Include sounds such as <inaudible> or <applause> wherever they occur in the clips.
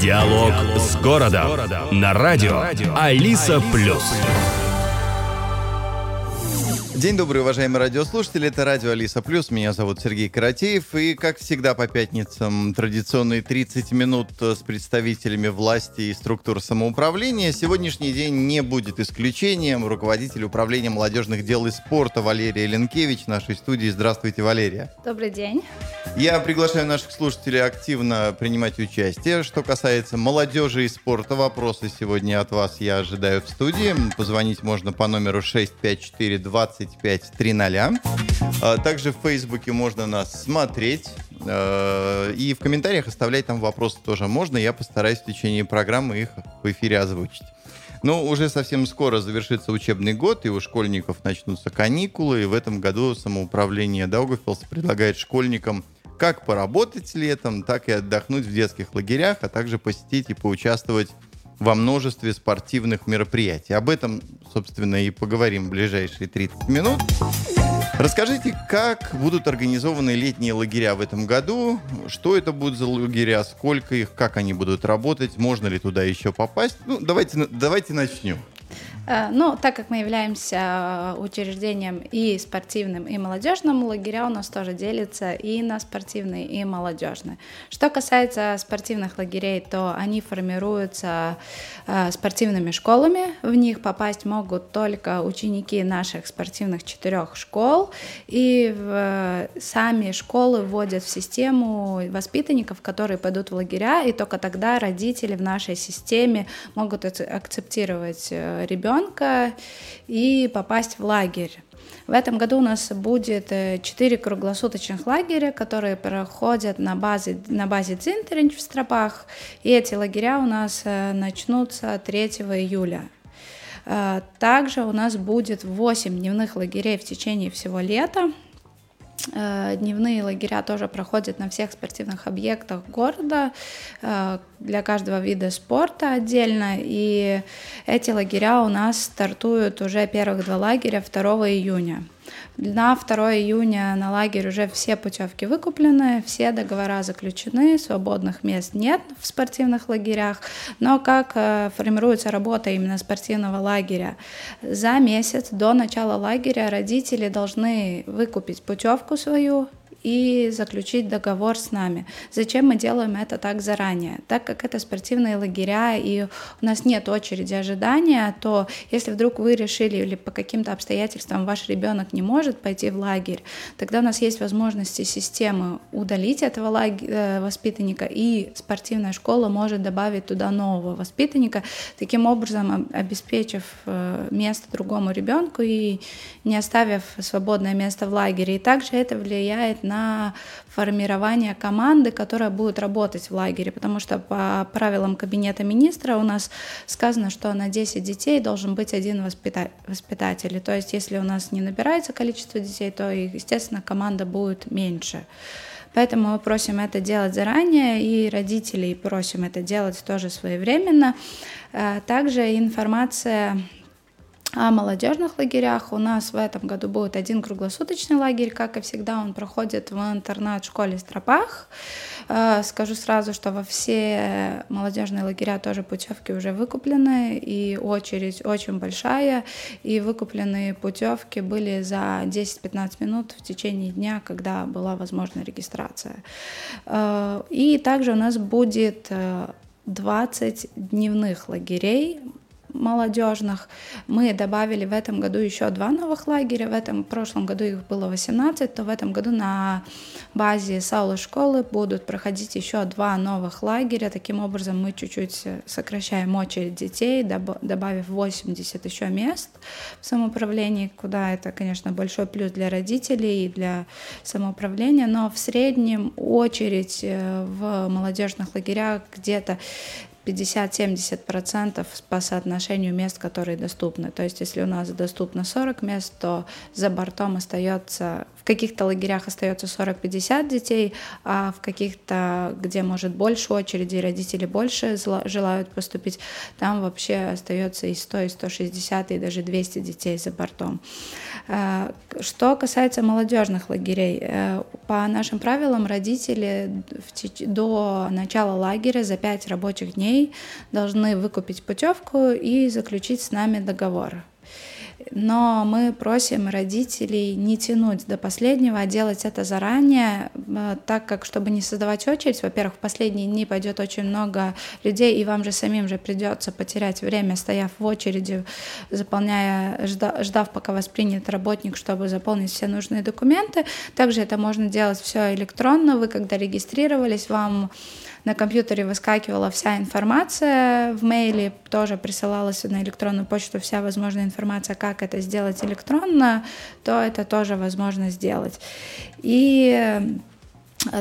Диалог с городом на радио Алиса Плюс. День добрый, уважаемые радиослушатели. Это радио Алиса Плюс. Меня зовут Сергей Каратеев. И, как всегда, по пятницам традиционные 30 минут с представителями власти и структур самоуправления. Сегодняшний день не будет исключением. Руководитель управления молодежных дел и спорта Валерия Ленкевич в нашей студии. Здравствуйте, Валерия. Добрый день. Я приглашаю наших слушателей активно принимать участие. Что касается молодежи и спорта, вопросы сегодня от вас я ожидаю в студии. Позвонить можно по номеру 654 20 2530. А, также в Фейсбуке можно нас смотреть. А, и в комментариях оставлять там вопросы тоже можно. Я постараюсь в течение программы их в эфире озвучить. Ну, уже совсем скоро завершится учебный год, и у школьников начнутся каникулы. И в этом году самоуправление Даугавпилса предлагает школьникам как поработать летом, так и отдохнуть в детских лагерях, а также посетить и поучаствовать во множестве спортивных мероприятий. Об этом, собственно, и поговорим в ближайшие 30 минут. Расскажите, как будут организованы летние лагеря в этом году? Что это будут за лагеря? Сколько их? Как они будут работать? Можно ли туда еще попасть? Ну, давайте, давайте начнем. Ну, так как мы являемся э, учреждением и спортивным, и молодежным, лагеря у нас тоже делятся и на спортивные, и молодежные. Что касается спортивных лагерей, то они формируются э, спортивными школами. В них попасть могут только ученики наших спортивных четырех школ, и сами школы вводят в систему воспитанников, которые пойдут в лагеря, и только тогда родители в нашей системе могут акцептировать ребенка и попасть в лагерь. В этом году у нас будет э, четыре круглосуточных лагеря, которые проходят на базе, на базе Цинтеринч в Стропах. И эти лагеря у нас э, начнутся 3 июля. Э, также у нас будет 8 дневных лагерей в течение всего лета. Э, дневные лагеря тоже проходят на всех спортивных объектах города э, для каждого вида спорта отдельно. И эти лагеря у нас стартуют уже первых два лагеря 2 июня. На 2 июня на лагерь уже все путевки выкуплены, все договора заключены, свободных мест нет в спортивных лагерях. Но как э, формируется работа именно спортивного лагеря? За месяц до начала лагеря родители должны выкупить путевку свою, и заключить договор с нами. Зачем мы делаем это так заранее? Так как это спортивные лагеря и у нас нет очереди ожидания, то если вдруг вы решили или по каким-то обстоятельствам ваш ребенок не может пойти в лагерь, тогда у нас есть возможности системы удалить этого лагеря, э, воспитанника, и спортивная школа может добавить туда нового воспитанника, таким образом обеспечив э, место другому ребенку и не оставив свободное место в лагере. И также это влияет формирование команды, которая будет работать в лагере, потому что по правилам кабинета министра у нас сказано, что на 10 детей должен быть один воспита- воспитатель. То есть если у нас не набирается количество детей, то, естественно, команда будет меньше. Поэтому мы просим это делать заранее, и родителей просим это делать тоже своевременно. Э, также информация о молодежных лагерях. У нас в этом году будет один круглосуточный лагерь, как и всегда, он проходит в интернат-школе Стропах. Э, скажу сразу, что во все молодежные лагеря тоже путевки уже выкуплены, и очередь очень большая, и выкупленные путевки были за 10-15 минут в течение дня, когда была возможна регистрация. Э, и также у нас будет 20 э, дневных лагерей молодежных. Мы добавили в этом году еще два новых лагеря. В этом в прошлом году их было 18, то в этом году на базе Саула школы будут проходить еще два новых лагеря. Таким образом мы чуть-чуть сокращаем очередь детей, добавив 80 еще мест в самоуправлении, куда это, конечно, большой плюс для родителей и для самоуправления, но в среднем очередь э, в молодежных лагерях где-то 50-70% по соотношению мест, которые доступны. То есть если у нас доступно 40 мест, то за бортом остается в каких-то лагерях остается 40-50 детей, а в каких-то, где может больше очереди, родители больше желают поступить, там вообще остается и 100, и 160, и даже 200 детей за бортом. Э, что касается молодежных лагерей, э, по нашим правилам родители до начала лагеря за 5 рабочих дней должны выкупить путевку и заключить с нами договор но мы просим родителей не тянуть до последнего, а делать это заранее, э, так как, чтобы не создавать очередь, во-первых, в последние дни пойдет очень много людей, и вам же самим же придется потерять время, стояв в очереди, заполняя, ждав, пока вас принят работник, чтобы заполнить все нужные документы. Также это можно делать все электронно. Вы, когда регистрировались, вам на компьютере выскакивала вся информация, в мейле тоже присылалась на электронную почту вся возможная информация, как это сделать электронно, то это тоже возможно сделать. И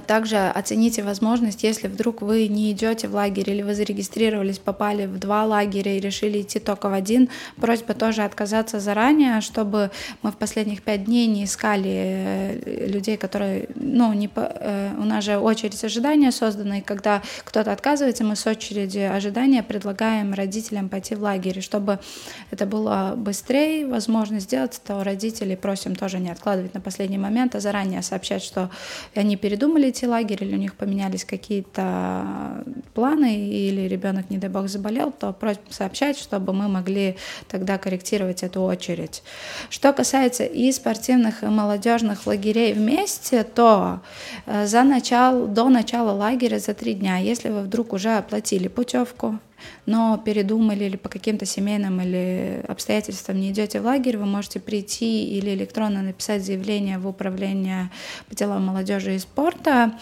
также оцените возможность, если вдруг вы не идете в лагерь или вы зарегистрировались, попали в два лагеря и решили идти только в один, просьба тоже отказаться заранее, чтобы мы в последних пять дней не искали э, людей, которые, ну, не по, э, у нас же очередь ожидания создана, и когда кто-то отказывается, мы с очереди ожидания предлагаем родителям пойти в лагерь, чтобы это было быстрее, возможно сделать, то родителей просим тоже не откладывать на последний момент, а заранее сообщать, что они передумали, передумали идти лагерь, или у них поменялись какие-то планы, или ребенок, не дай бог, заболел, то просьба сообщать, чтобы мы могли тогда корректировать эту очередь. Что касается и спортивных, и молодежных лагерей вместе, то э, за начало, до начала лагеря за три дня, если вы вдруг уже оплатили путевку, но передумали или по каким-то семейным или обстоятельствам не идете в лагерь, вы можете прийти или электронно написать заявление в управление по делам молодежи и спорта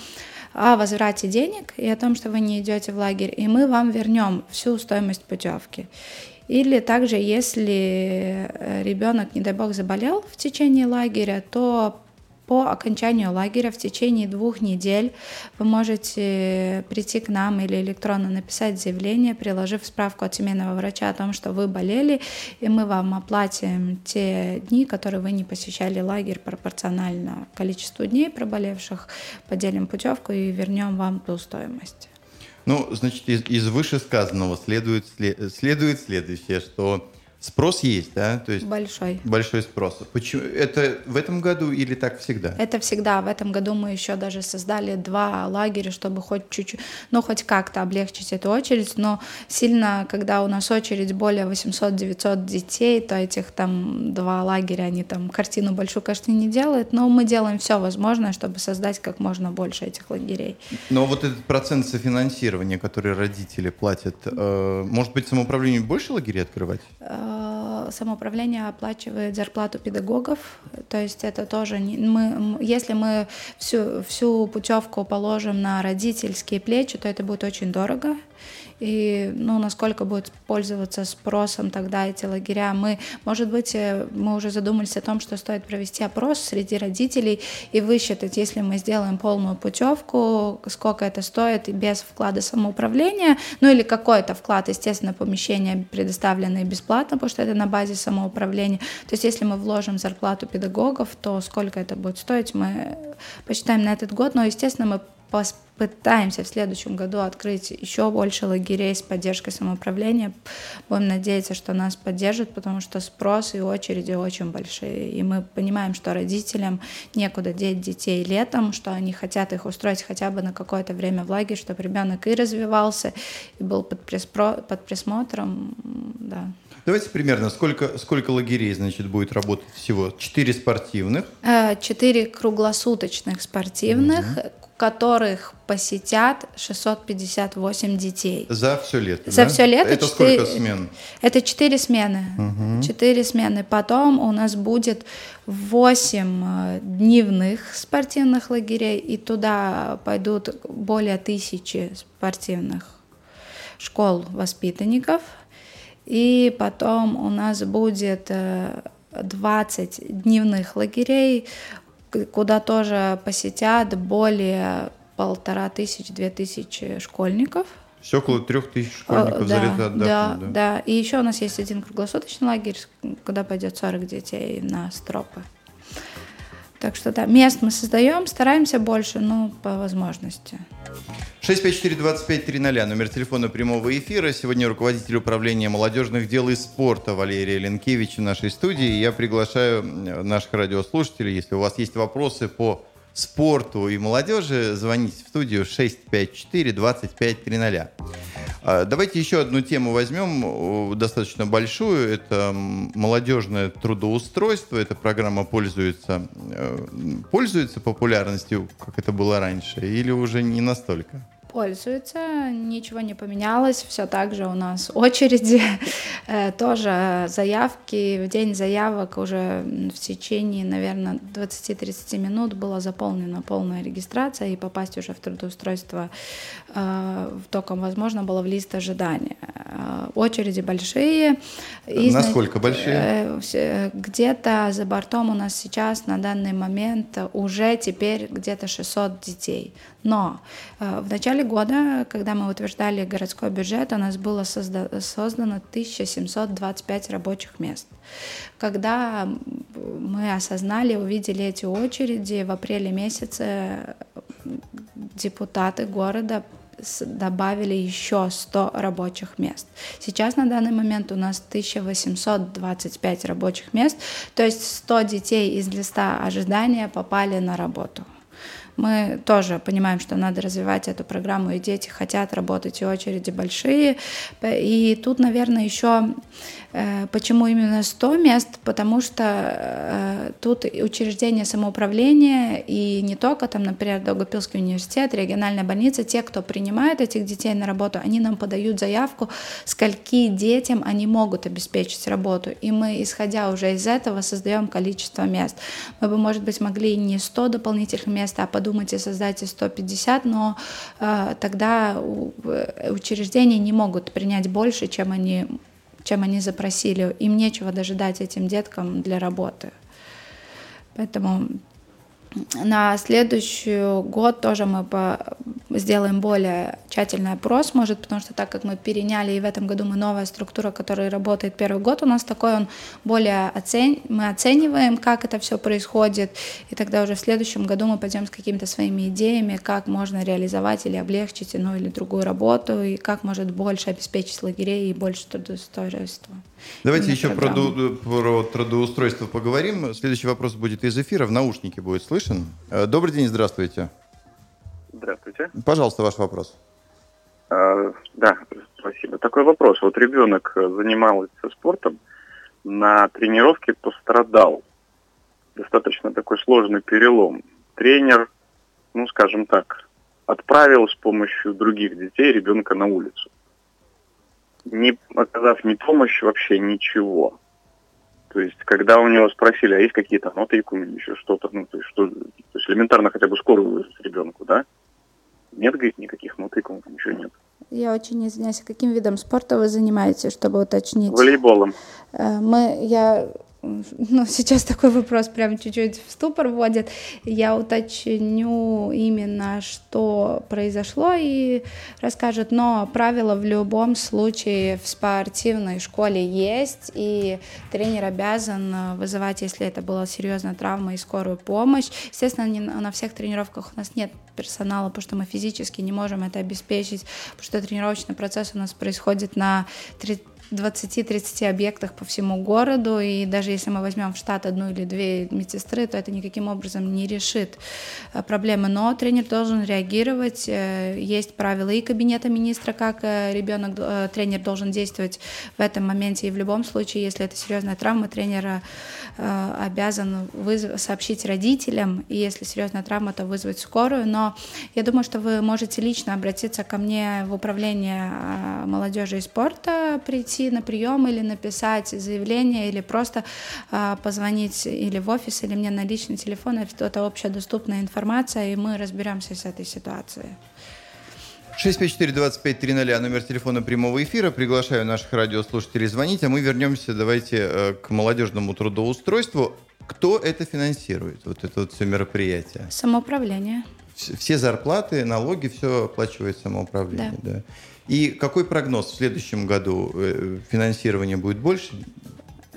о возврате денег и о том, что вы не идете в лагерь, и мы вам вернем всю стоимость путевки. Или также, если ребенок, не дай бог, заболел в течение лагеря, то по окончанию лагеря в течение двух недель вы можете прийти к нам или электронно написать заявление, приложив справку от семейного врача о том, что вы болели, и мы вам оплатим те дни, которые вы не посещали лагерь пропорционально количеству дней проболевших, поделим путевку и вернем вам ту стоимость. Ну, значит, из, из вышесказанного следует, следует следующее, что Спрос есть, да? То есть большой. Большой спрос. Почему? Это в этом году или так всегда? Это всегда. В этом году мы еще даже создали два лагеря, чтобы хоть чуть-чуть, ну, хоть как-то облегчить эту очередь. Но сильно, когда у нас очередь более 800-900 детей, то этих там два лагеря, они там картину большую, конечно, не делают. Но мы делаем все возможное, чтобы создать как можно больше этих лагерей. Но вот этот процент софинансирования, который родители платят, э, может быть, самоуправлению больше лагерей открывать? Э, самоуправление оплачивает зарплату педагогов, то есть это тоже не, мы, если мы всю всю путевку положим на родительские плечи, то это будет очень дорого, и ну, насколько будет пользоваться спросом тогда эти лагеря. Мы, может быть, э, мы уже задумались о том, что стоит провести опрос среди родителей и высчитать, если мы сделаем полную путевку, сколько это стоит и без вклада самоуправления, ну или какой-то вклад, естественно, помещения предоставленные бесплатно, потому что это на базе самоуправления. То есть если мы вложим зарплату педагогов, то сколько это будет стоить, мы посчитаем на этот год, но, естественно, мы Пытаемся в следующем году открыть еще больше лагерей с поддержкой самоуправления. Будем надеяться, что нас поддержат, потому что спрос и очереди очень большие. И мы понимаем, что родителям некуда деть детей летом, что они хотят их устроить хотя бы на какое-то время в лагерь, чтобы ребенок и развивался, и был под, приспро... под присмотром. Да. Давайте примерно, сколько, сколько лагерей, значит, будет работать всего? Четыре спортивных? Э, четыре круглосуточных спортивных, угу которых посетят 658 детей. За все лето, За да? все лето. Это 4... сколько смен? Это 4 смены. Угу. 4 смены. Потом у нас будет 8 э, дневных спортивных лагерей, и туда пойдут более тысячи спортивных школ воспитанников. И потом у нас будет 20 э, дневных лагерей куда тоже посетят более полтора тысяч, две тысячи школьников. Все около трех тысяч школьников да, за лето отдохнут, да, да, да. И еще у нас есть один круглосуточный лагерь, куда пойдет 40 детей на стропы. Так что да, мест мы создаем, стараемся больше, но по возможности. 654-2530, номер телефона прямого эфира. Сегодня руководитель управления молодежных дел и спорта Валерия Ленкевич в нашей студии. Я приглашаю наших радиослушателей, если у вас есть вопросы по спорту и молодежи, звоните в студию 654-2530. А, давайте еще одну тему возьмем, достаточно большую. Это молодежное трудоустройство. Эта программа пользуется, э, пользуется популярностью, как это было раньше, или уже не настолько? Пользуется, ничего не поменялось, все так же у нас очереди, <laughs> э, тоже заявки, в день заявок уже в течение, наверное, 20-30 минут была заполнена полная регистрация, и попасть уже в трудоустройство э, только возможно было в лист ожидания. Э, очереди большие. И, Насколько большие? Где-то за бортом у нас сейчас на данный момент уже теперь где-то 600 детей. Но в начале года, когда мы утверждали городской бюджет, у нас было созда- создано 1725 рабочих мест. Когда мы осознали, увидели эти очереди, в апреле месяце депутаты города добавили еще 100 рабочих мест. Сейчас на данный момент у нас 1825 рабочих мест, то есть 100 детей из листа ожидания попали на работу мы тоже понимаем, что надо развивать эту программу, и дети хотят работать, и очереди большие. И тут, наверное, еще Э, почему именно 100 мест? Потому что э, тут учреждение самоуправления и не только там, например, Долгопилский университет, региональная больница, те, кто принимает этих детей на работу, они нам подают заявку, скольки детям они могут обеспечить работу. И мы, исходя уже из этого, создаем количество мест. Мы бы, может быть, могли не 100 дополнительных мест, а подумать и создать и 150, но э, тогда э, учреждения не могут принять больше, чем они чем они запросили. Им нечего даже дать этим деткам для работы. Поэтому на следующий год тоже мы по, сделаем более тщательный опрос, может, потому что так как мы переняли, и в этом году мы новая структура, которая работает первый год, у нас такой он более оцен... мы оцениваем, как это все происходит, и тогда уже в следующем году мы пойдем с какими-то своими идеями, как можно реализовать или облегчить одну или другую работу, и как может больше обеспечить лагерей и больше трудоустройства. Давайте еще про, про трудоустройство поговорим. Следующий вопрос будет из эфира, в наушнике будет слышен. Э, добрый день, здравствуйте. Здравствуйте. Пожалуйста, ваш вопрос. А, да, спасибо. Такой вопрос. Вот ребенок занимался спортом, на тренировке пострадал. Достаточно такой сложный перелом. Тренер, ну, скажем так, отправил с помощью других детей ребенка на улицу не оказав ни помощи, вообще ничего. То есть, когда у него спросили, а есть какие-то ноты или еще что-то, ну, то есть, что, то есть элементарно хотя бы скорую вызвать ребенку, да? Нет, говорит, никаких мотыков, ничего нет. Я очень извиняюсь, а каким видом спорта вы занимаетесь, чтобы уточнить? Волейболом. Э, мы, я ну, сейчас такой вопрос прям чуть-чуть в ступор вводит. Я уточню именно, что произошло, и расскажет. Но правила в любом случае в спортивной школе есть, и тренер обязан вызывать, если это была серьезная травма, и скорую помощь. Естественно, не, на всех тренировках у нас нет персонала, потому что мы физически не можем это обеспечить, потому что тренировочный процесс у нас происходит на 30 20-30 объектах по всему городу, и даже если мы возьмем в штат одну или две медсестры, то это никаким образом не решит э, проблемы. Но тренер должен реагировать, э, есть правила и кабинета министра, как э, ребенок, тренер должен действовать в этом моменте, и в любом случае, если это серьезная травма, тренер обязан вызв... сообщить родителям, и если серьезная травма, то вызвать скорую, но я думаю, что вы можете лично обратиться ко мне в управление молодежи и спорта, прийти прийти на прием или написать заявление, или просто э, позвонить или в офис, или мне на личный телефон. Это общедоступная информация, и мы разберемся с этой ситуацией. 654-2530, номер телефона прямого эфира. Приглашаю наших радиослушателей звонить, а мы вернемся, давайте, э, к молодежному трудоустройству. Кто это финансирует, вот это вот все мероприятие? Самоуправление. Все зарплаты, налоги, все оплачивает самоуправление, да. да. И какой прогноз в следующем году? Э, финансирование будет больше?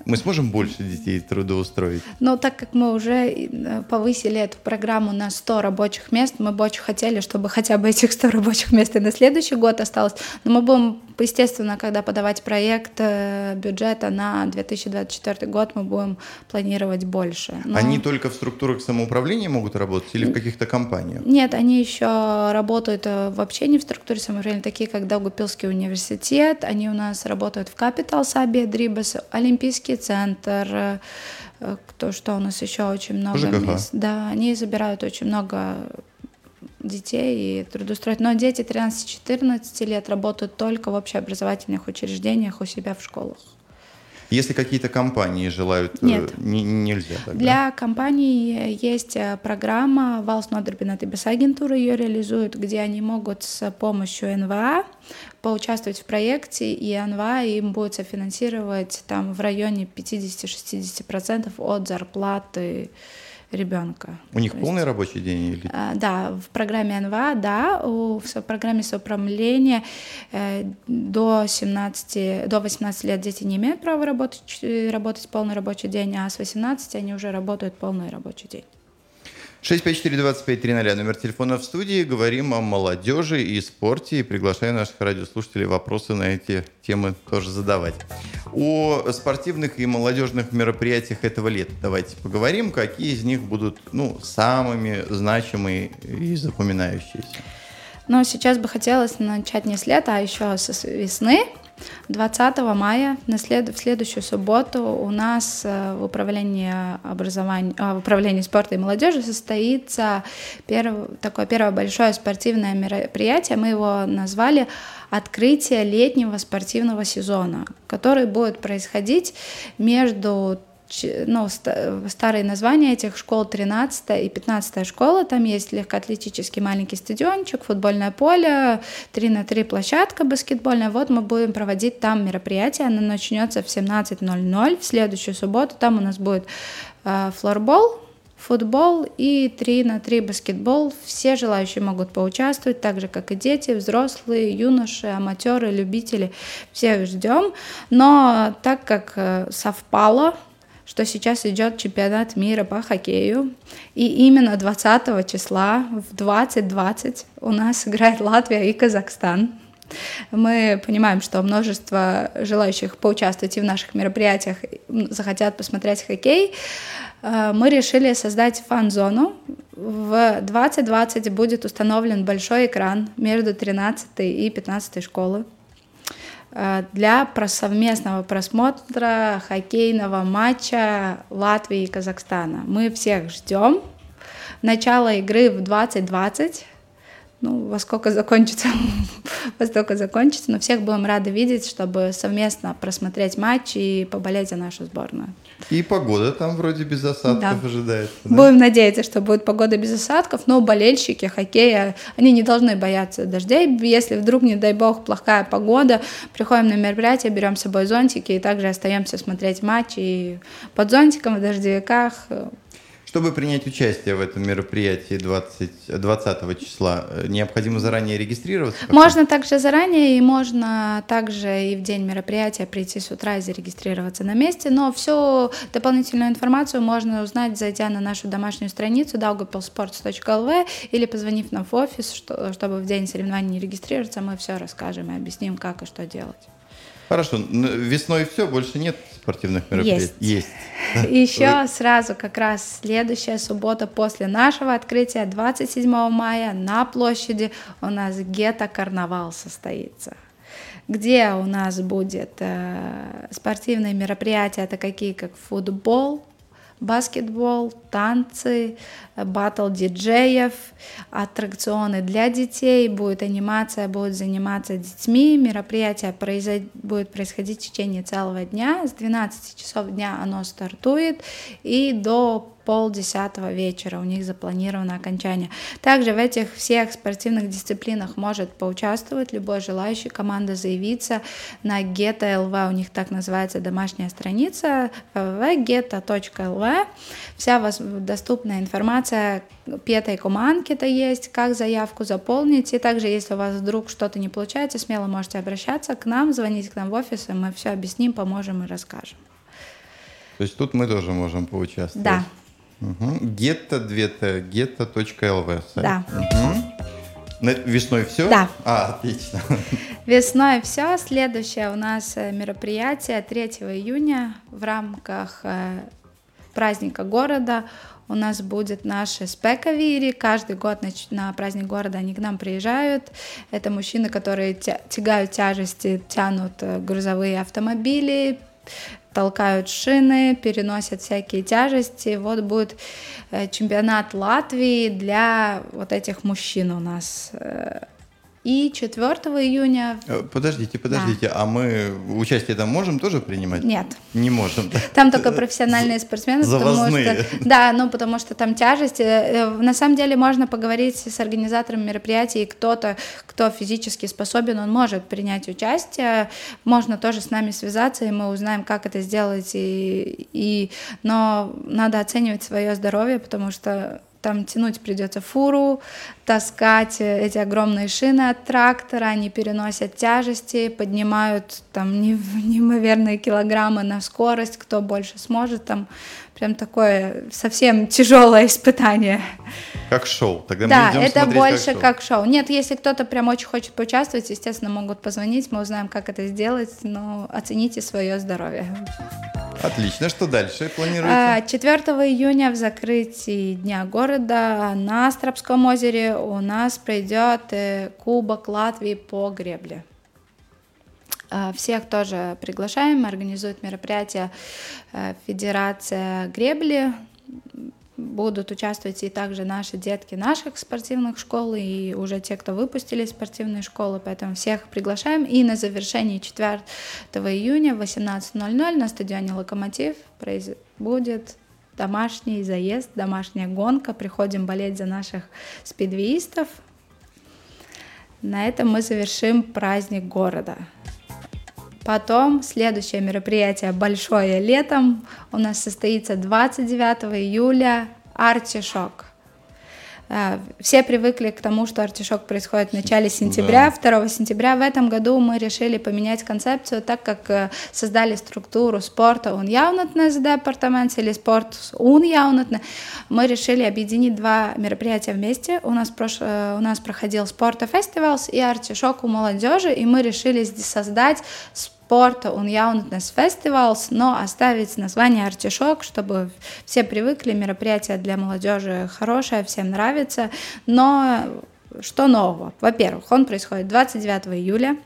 Мы сможем больше детей трудоустроить? Но так как мы уже э, повысили эту программу на 100 рабочих мест, мы бы очень хотели, чтобы хотя бы этих 100 рабочих мест и на следующий год осталось. Но мы будем, естественно, когда подавать проект э, бюджета на 2024 год, мы будем планировать больше. Но... Они только в структурах самоуправления могут работать или в каких-то компаниях? Нет, они еще работают э, вообще не в структуре самоуправления, такие как Даугупилский университет, они у нас работают в Capital Саби Дрибас, Олимпийский центр, э, кто что у нас еще очень много ЖКХ. мест. Да, они забирают очень много детей и трудоустроить. Но дети 13-14 лет работают только в общеобразовательных учреждениях у себя в школах. Если какие-то компании желают, э, Нет. Не, нельзя. Тогда. Для компаний есть э, программа Валс Нодербинат и агентура ее реализуют, где они могут с помощью НВА поучаствовать в проекте, и НВА им будет софинансировать там в районе 50-60% от зарплаты ребенка. У них есть, полный рабочий день? Или... А, да, в программе НВА, да, у, в программе соуправления э, до 17, до 18 лет дети не имеют права работать, работать полный рабочий день, а с 18 они уже работают полный рабочий день. 654-2530, номер телефона в студии. Говорим о молодежи и спорте. И приглашаю наших радиослушателей вопросы на эти темы тоже задавать. О спортивных и молодежных мероприятиях этого лета давайте поговорим. Какие из них будут ну, самыми значимые и запоминающиеся? Ну, сейчас бы хотелось начать не с лета, а еще с весны. 20 мая, на след... в следующую субботу, у нас э, в управлении, образования... А, в управлении спорта и молодежи состоится перв... такое первое большое спортивное мероприятие. Мы его назвали «Открытие летнего спортивного сезона», который будет происходить между ну, старые названия этих школ 13 и 15 школа. Там есть легкоатлетический маленький стадиончик, футбольное поле, 3 на 3 площадка баскетбольная. Вот мы будем проводить там мероприятие. Оно начнется в 17.00 в следующую субботу. Там у нас будет э, флорбол, футбол и 3 на 3 баскетбол. Все желающие могут поучаствовать, так же, как и дети, взрослые, юноши, аматеры, любители. Всех ждем. Но так как э, совпало что сейчас идет чемпионат мира по хоккею. И именно 20 числа в 2020 у нас <laughs> играет Латвия и Казахстан. Мы понимаем, что множество желающих поучаствовать и в наших мероприятиях захотят посмотреть хоккей. Э, мы решили создать фан-зону. В 2020 будет установлен большой экран между 13 и 15 школы. Э, для совместного просмотра хоккейного матча Латвии и Казахстана. Мы всех ждем. Начало игры в 2020 ну, во сколько закончится, <laughs> во сколько закончится, но всех будем рады видеть, чтобы совместно просмотреть матч и поболеть за нашу сборную. И погода там вроде без осадков да. ожидается. Да? Будем надеяться, что будет погода без осадков, но болельщики хоккея, они не должны бояться дождей. Если вдруг, не дай бог, плохая погода, приходим на мероприятие, берем с собой зонтики и также остаемся смотреть матч и под зонтиком в дождевиках чтобы принять участие в этом мероприятии 20, 20 числа, э, необходимо заранее регистрироваться? Можно также заранее, и можно также и в день мероприятия прийти с утра и зарегистрироваться на месте. Но всю дополнительную информацию можно узнать, зайдя на нашу домашнюю страницу daugavpilsports.lv или позвонив нам в офис, что, чтобы в день соревнований регистрироваться, мы все расскажем и объясним, как и что делать. Хорошо, весной все, больше нет спортивных мероприятий? Есть. Есть. <laughs> Еще сразу как раз следующая суббота после нашего открытия, 27 мая, на площади у нас гетто-карнавал состоится где у нас будет э, спортивные мероприятия, это какие как футбол, баскетбол, танцы, батл диджеев, аттракционы для детей, будет анимация, будет заниматься детьми, мероприятие произойд... будет происходить в течение целого дня, с 12 часов дня оно стартует и до полдесятого вечера у них запланировано окончание. Также в этих всех спортивных дисциплинах может поучаствовать любой желающий, команда заявиться на geta.lv, у них так называется домашняя страница www.geta.lv. Вся доступная информация петой команки это есть, как заявку заполнить. И также, если у вас вдруг что-то не получается, смело можете обращаться к нам, звонить к нам в офис, и мы все объясним, поможем и расскажем. То есть тут мы тоже можем поучаствовать. Да. Угу. Гетто, двета, гетто.лв. Да. Угу. Весной все? Да. А, отлично. <laughs> Весной все. Следующее у нас э, мероприятие 3 июня в рамках э, праздника города. У нас будет наши спековири. Каждый год на, на праздник города они к нам приезжают. Это мужчины, которые тягают тяжести, тянут э, грузовые автомобили, толкают шины, переносят всякие тяжести. Вот будет э, чемпионат Латвии для вот этих мужчин у нас. Э, и 4 июня... Э, подождите, подождите, да. а мы участие там можем тоже принимать? Нет. Не можем. Там только профессиональные спортсмены. Завозные. Потому что, да, ну потому что там тяжести. Э, на самом деле можно поговорить с организатором мероприятия, и кто-то, кто физически способен, он может принять участие. Можно тоже с нами связаться, и мы узнаем, как это сделать. И, и... Но надо оценивать свое здоровье, потому что там тянуть придется фуру, таскать эти огромные шины от трактора, они переносят тяжести, поднимают там неимоверные килограммы на скорость, кто больше сможет, там прям такое совсем тяжелое испытание. Как шоу. Тогда да, мы идем это больше как шоу. как шоу. Нет, если кто-то прям очень хочет поучаствовать, естественно, могут позвонить, мы узнаем, как это сделать, но оцените свое здоровье. Отлично. Что дальше планируете? 4 а, июня в закрытии Дня города на Страбском озере у нас пройдет э, Кубок Латвии по гребле. А, всех тоже приглашаем, организует мероприятие э, Федерация гребли. Будут участвовать и также наши детки наших спортивных школ, и уже те, кто выпустили спортивные школы, поэтому всех приглашаем. И на завершении 4 июня в 18.00 на стадионе «Локомотив» будет домашний заезд, домашняя гонка. Приходим болеть за наших спидвеистов. На этом мы завершим праздник города. Потом следующее мероприятие большое летом у нас состоится 29 июля артишок. Э, все привыкли к тому, что артишок происходит в начале сентября, да. 2 сентября. В этом году мы решили поменять концепцию, так как э, создали структуру спорта un jaunatnes департамент или спорт un jaunatne. Мы решили объединить два мероприятия вместе. У нас, прош... Э, у нас проходил спорта фестиваль и артишок у молодежи, и мы решили создать спорт спорта un jaunatnes фестивалс, но оставить название артишок, чтобы все привыкли, мероприятие для молодежи хорошее, всем нравится, но что нового? Во-первых, он происходит 29 июля,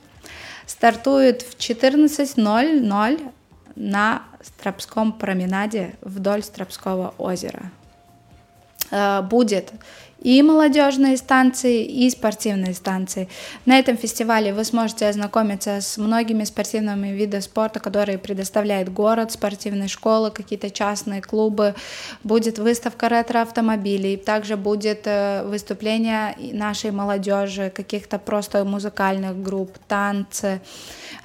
стартует в 14.00 на Стропском променаде вдоль Стропского озера. Э, будет и молодежные станции, и спортивные станции. На этом фестивале вы сможете ознакомиться с многими спортивными видами спорта, которые предоставляет город, спортивные школы, какие-то частные клубы. Будет выставка ретро-автомобилей, также будет э, выступление нашей молодежи, каких-то просто музыкальных групп, танцы.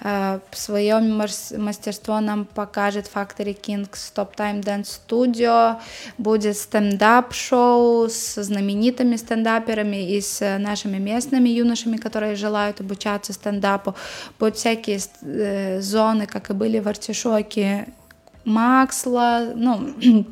Э, Свое мастерство нам покажет Factory Kings Top Time Dance Studio, будет стендап-шоу с знаменитыми знаменитыми стендаперами и с нашими местными юношами, которые желают обучаться стендапу. Будут всякие э, зоны, как и были в Артишоке, Максла, ну, <clears throat>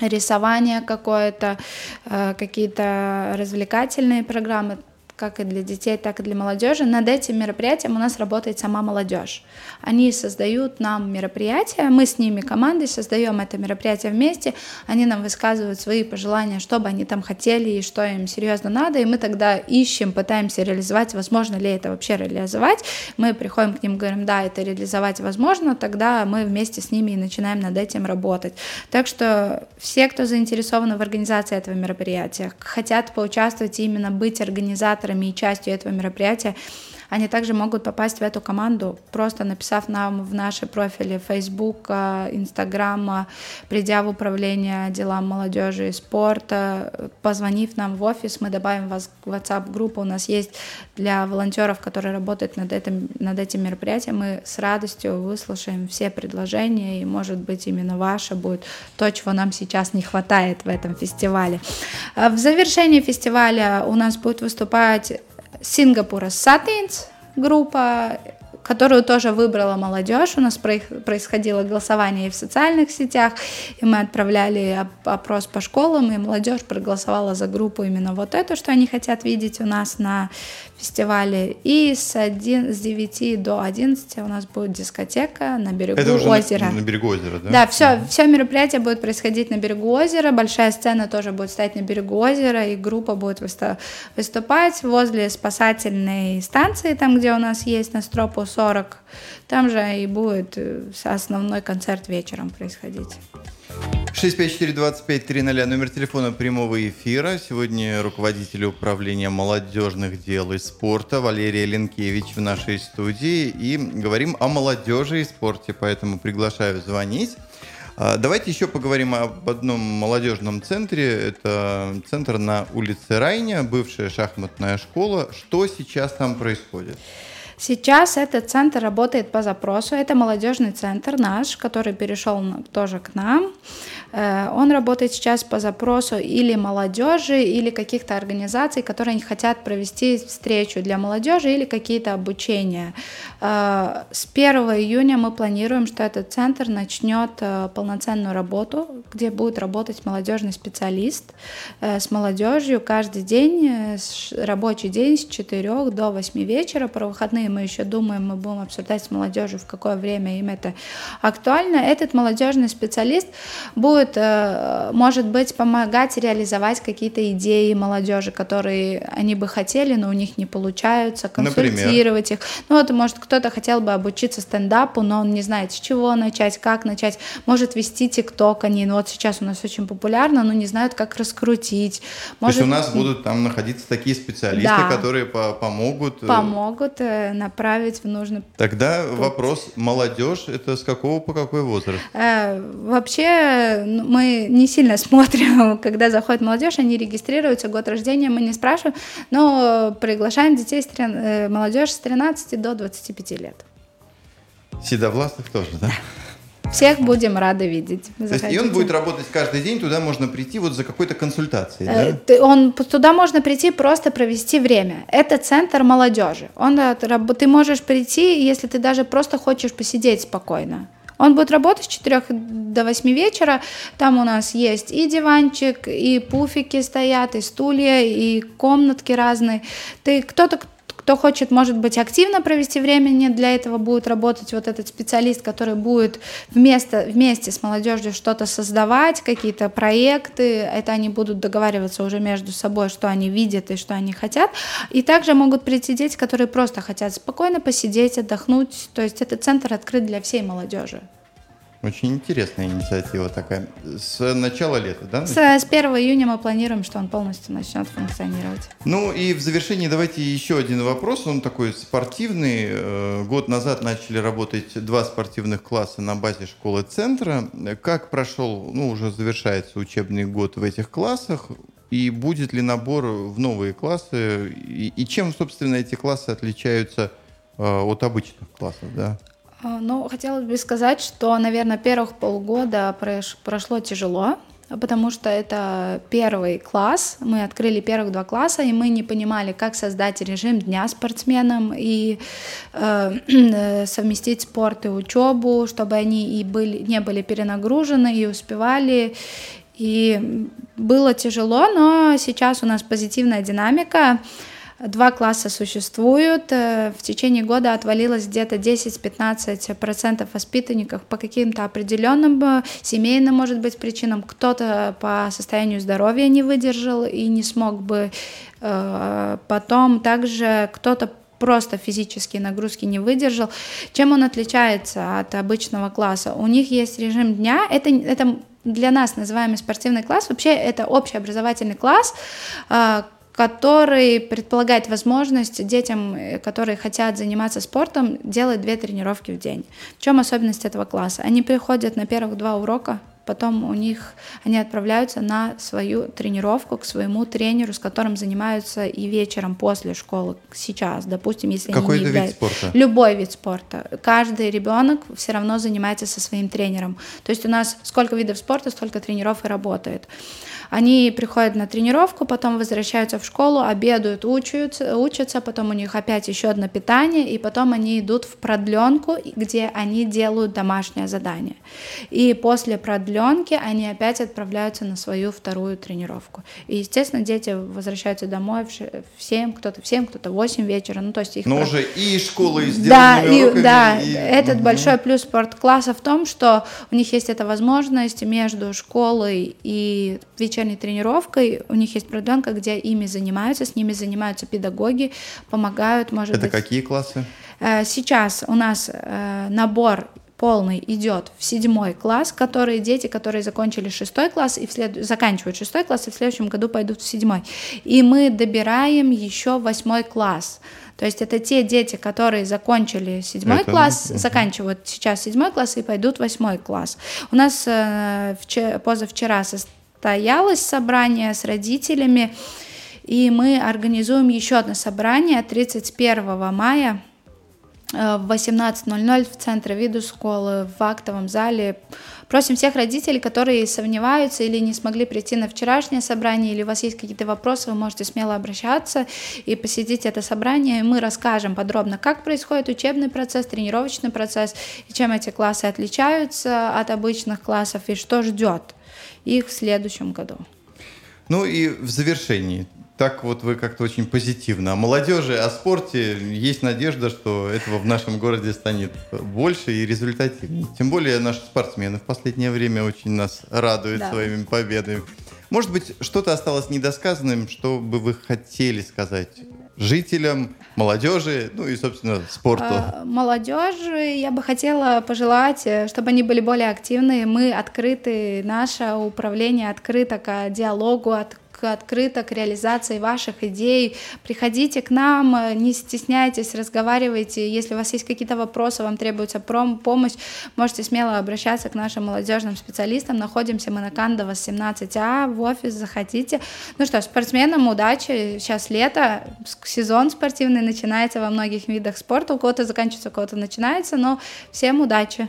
рисование какое-то, э, какие-то развлекательные программы как и для детей, так и для молодежи. Над этим мероприятием у нас работает сама молодежь. Они создают нам мероприятия, мы с ними командой создаем это мероприятие вместе, они нам высказывают свои пожелания, что бы они там хотели и что им серьезно надо, и мы тогда ищем, пытаемся реализовать, возможно ли это вообще реализовать. Мы приходим к ним, говорим, да, это реализовать возможно, тогда мы вместе с ними и начинаем над этим работать. Так что все, кто заинтересованы в организации этого мероприятия, хотят поучаствовать и именно быть организаторами организаторами и частью этого мероприятия, они также могут попасть в эту команду, просто написав нам в наши профили Facebook, Instagram, придя в управление делам молодежи и спорта, позвонив нам в офис, мы добавим вас в WhatsApp-группу, у нас есть для волонтеров, которые работают над этим, над этим мероприятием, мы с радостью выслушаем все предложения, и, может быть, именно ваше будет то, чего нам сейчас не хватает в этом фестивале. В завершении фестиваля у нас будет выступать Singapūras satīns grupā которую тоже выбрала молодежь. У нас происходило голосование и в социальных сетях, и мы отправляли опрос по школам, и молодежь проголосовала за группу именно вот эту, что они хотят видеть у нас на фестивале. И с, 1, с 9 до 11 у нас будет дискотека на берегу Это уже озера. На, на берегу озера, да? Да, все, mm-hmm. все мероприятие будет происходить на берегу озера, большая сцена тоже будет стоять на берегу озера, и группа будет выступать возле спасательной станции, там, где у нас есть на Стропу 40. Там же и будет э, основной концерт вечером происходить. 654-2530, номер телефона прямого эфира. Сегодня руководитель управления молодежных дел и спорта Валерия Ленкевич в нашей студии. И говорим о молодежи и спорте, поэтому приглашаю звонить. А, давайте еще поговорим об одном молодежном центре. Это центр на улице Райня, бывшая шахматная школа. Что сейчас там происходит? Сейчас этот центр работает по запросу. Это молодежный центр наш, который перешел тоже к нам. Э, он работает сейчас по запросу или молодежи, или каких-то организаций, которые хотят провести встречу для молодежи или какие-то обучения. Э, с 1 июня мы планируем, что этот центр начнет э, полноценную работу, где будет работать молодежный специалист с молодежью каждый день, рабочий день с 4 до 8 вечера. Про выходные мы еще думаем, мы будем обсуждать с молодежью, в какое время им это актуально. Этот молодежный специалист будет, э, может быть, помогать реализовать какие-то идеи молодежи, которые они бы хотели, но у них не получаются, консультировать Например? их. Ну вот, может, кто-то хотел бы обучиться стендапу, но он не знает, с чего начать, как начать. Может вести ТикТок они, ну вот сейчас у нас очень популярно, но не знают, как раскрутить. Может... То есть у нас будут там находиться такие специалисты, да. которые по помогут. Э, помогут направить в нужный Тогда путь. вопрос, молодежь, это с какого по какой возраст? Э, вообще мы не сильно <laughs> смотрим, когда заходит молодежь, они регистрируются, год рождения мы не спрашиваем, но приглашаем детей, э, молодежь с 13 до 25 лет. Седовластых тоже, да? Всех будем рады видеть. То есть и он будет работать каждый день, туда можно прийти вот за какой-то консультацией, э, да? Он, туда можно прийти просто провести время. Это центр молодежи. Он, э, ты можешь прийти, если ты даже просто хочешь посидеть спокойно. Он будет работать с 4 до 8 вечера. Там у нас есть и диванчик, и пуфики стоят, и стулья, и комнатки разные. Ты кто-то, кто хочет, может быть, активно провести время, для этого будет работать вот этот специалист, который будет вместо, вместе с молодежью что-то создавать, какие-то проекты, это они будут договариваться уже между собой, что они видят и что они хотят. И также могут прийти дети, которые просто хотят спокойно посидеть, отдохнуть. То есть этот центр открыт для всей молодежи. Очень интересная инициатива такая. С начала лета, да? С, с 1 июня мы планируем, что он полностью начнет функционировать. Ну и в завершении давайте еще один вопрос. Он такой спортивный. Э, год назад начали работать два спортивных класса на базе школы центра. Как прошел, ну уже завершается учебный год в этих классах? И будет ли набор в новые классы? И, и чем, собственно, эти классы отличаются э, от обычных классов, да? А, ну, хотелось бы сказать, что, наверное, первых полгода прошло тяжело, потому что это первый класс, мы открыли первых два класса, и мы не понимали, как создать режим дня спортсменам и э, <clears throat> совместить спорт и учебу, чтобы они и были, не были перенагружены и успевали. И было тяжело, но сейчас у нас позитивная динамика. Два класса существуют. Э, в течение года отвалилось где-то 10-15% воспитанников по каким-то определенным э, семейным, может быть, причинам. Кто-то по состоянию здоровья не выдержал и не смог бы. Э, потом также кто-то просто физические нагрузки не выдержал. Чем он отличается от обычного класса? У них есть режим дня. Это, это для нас называемый спортивный класс. Вообще это общеобразовательный класс, который предполагает возможность детям, э, которые хотят заниматься спортом, делать две тренировки в день. В чем особенность этого класса? Они приходят на первых два урока, потом у них они отправляются на свою тренировку к своему тренеру, с которым занимаются и вечером после школы сейчас, допустим, если Какой они не являются... вид спорта? Любой вид спорта. Каждый ребенок все равно занимается со своим тренером. То есть у нас сколько видов спорта, столько тренеров и работает. Они приходят на тренировку, потом возвращаются в школу, обедают, учатся, учатся, потом у них опять еще одно питание, и потом они идут в продленку, где они делают домашнее задание. И после продленки они опять отправляются на свою вторую тренировку. И, естественно, дети возвращаются домой в 7, кто-то в 7, кто-то в 8 вечера. Ну, то есть их... Но уже и школы и Да, и, уроками, да, и... этот угу. большой плюс спорткласса в том, что у них есть эта возможность между школой и вечерней тренировкой, у них есть продленка, где ими занимаются, с ними занимаются педагоги, помогают, может Это быть... Это какие классы? Э, сейчас у нас э, набор полный идет в седьмой класс, которые дети, которые закончили шестой класс и вслед... заканчивают шестой класс и в следующем году пойдут в седьмой. И мы добираем еще восьмой класс. То есть это те дети, которые закончили седьмой это, класс, заканчивают сейчас седьмой класс и пойдут в восьмой класс. У нас э, вчера, позавчера состоялось собрание с родителями, и мы организуем еще одно собрание 31 мая в 18.00 в центре виду школы в актовом зале. Просим всех родителей, которые сомневаются или не смогли прийти на вчерашнее собрание, или у вас есть какие-то вопросы, вы можете смело обращаться и посетить это собрание. И мы расскажем подробно, как происходит учебный процесс, тренировочный процесс, и чем эти классы отличаются от обычных классов, и что ждет их в следующем году. Ну и в завершении так вот вы как-то очень позитивно. О молодежи, о спорте есть надежда, что этого в нашем городе станет больше и результативнее. Тем более наши спортсмены в последнее время очень нас радуют да. своими победами. Может быть, что-то осталось недосказанным, что бы вы хотели сказать жителям, молодежи, ну и, собственно, спорту? А, молодежи я бы хотела пожелать, э, чтобы они были более активны. Мы открыты, наше управление открыто к диалогу, открыто к реализации ваших идей. Приходите к нам, э, не стесняйтесь, разговаривайте. Если у вас есть какие-то вопросы, вам требуется помощь, можете смело обращаться к нашим молодежным специалистам. Находимся мы на Кандова 17А, в офис заходите. Ну что, спортсменам удачи, сейчас лето, сезон спортивный начинается во многих видах спорта, у кого-то заканчивается, у кого-то начинается, но всем удачи.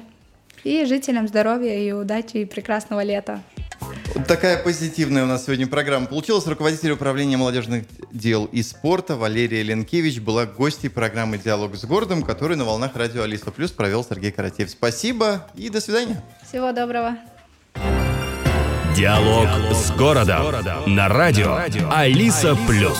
И жителям здоровья и удачи и прекрасного лета. Такая позитивная у нас сегодня программа получилась. Руководитель управления молодежных дел и спорта Валерия Ленкевич была гостьей программы «Диалог с городом», которую на волнах радио Алиса Плюс провел Сергей Каратеев. Спасибо и до свидания. Всего доброго. Диалог, Диалог с городом на радио Алиса Плюс.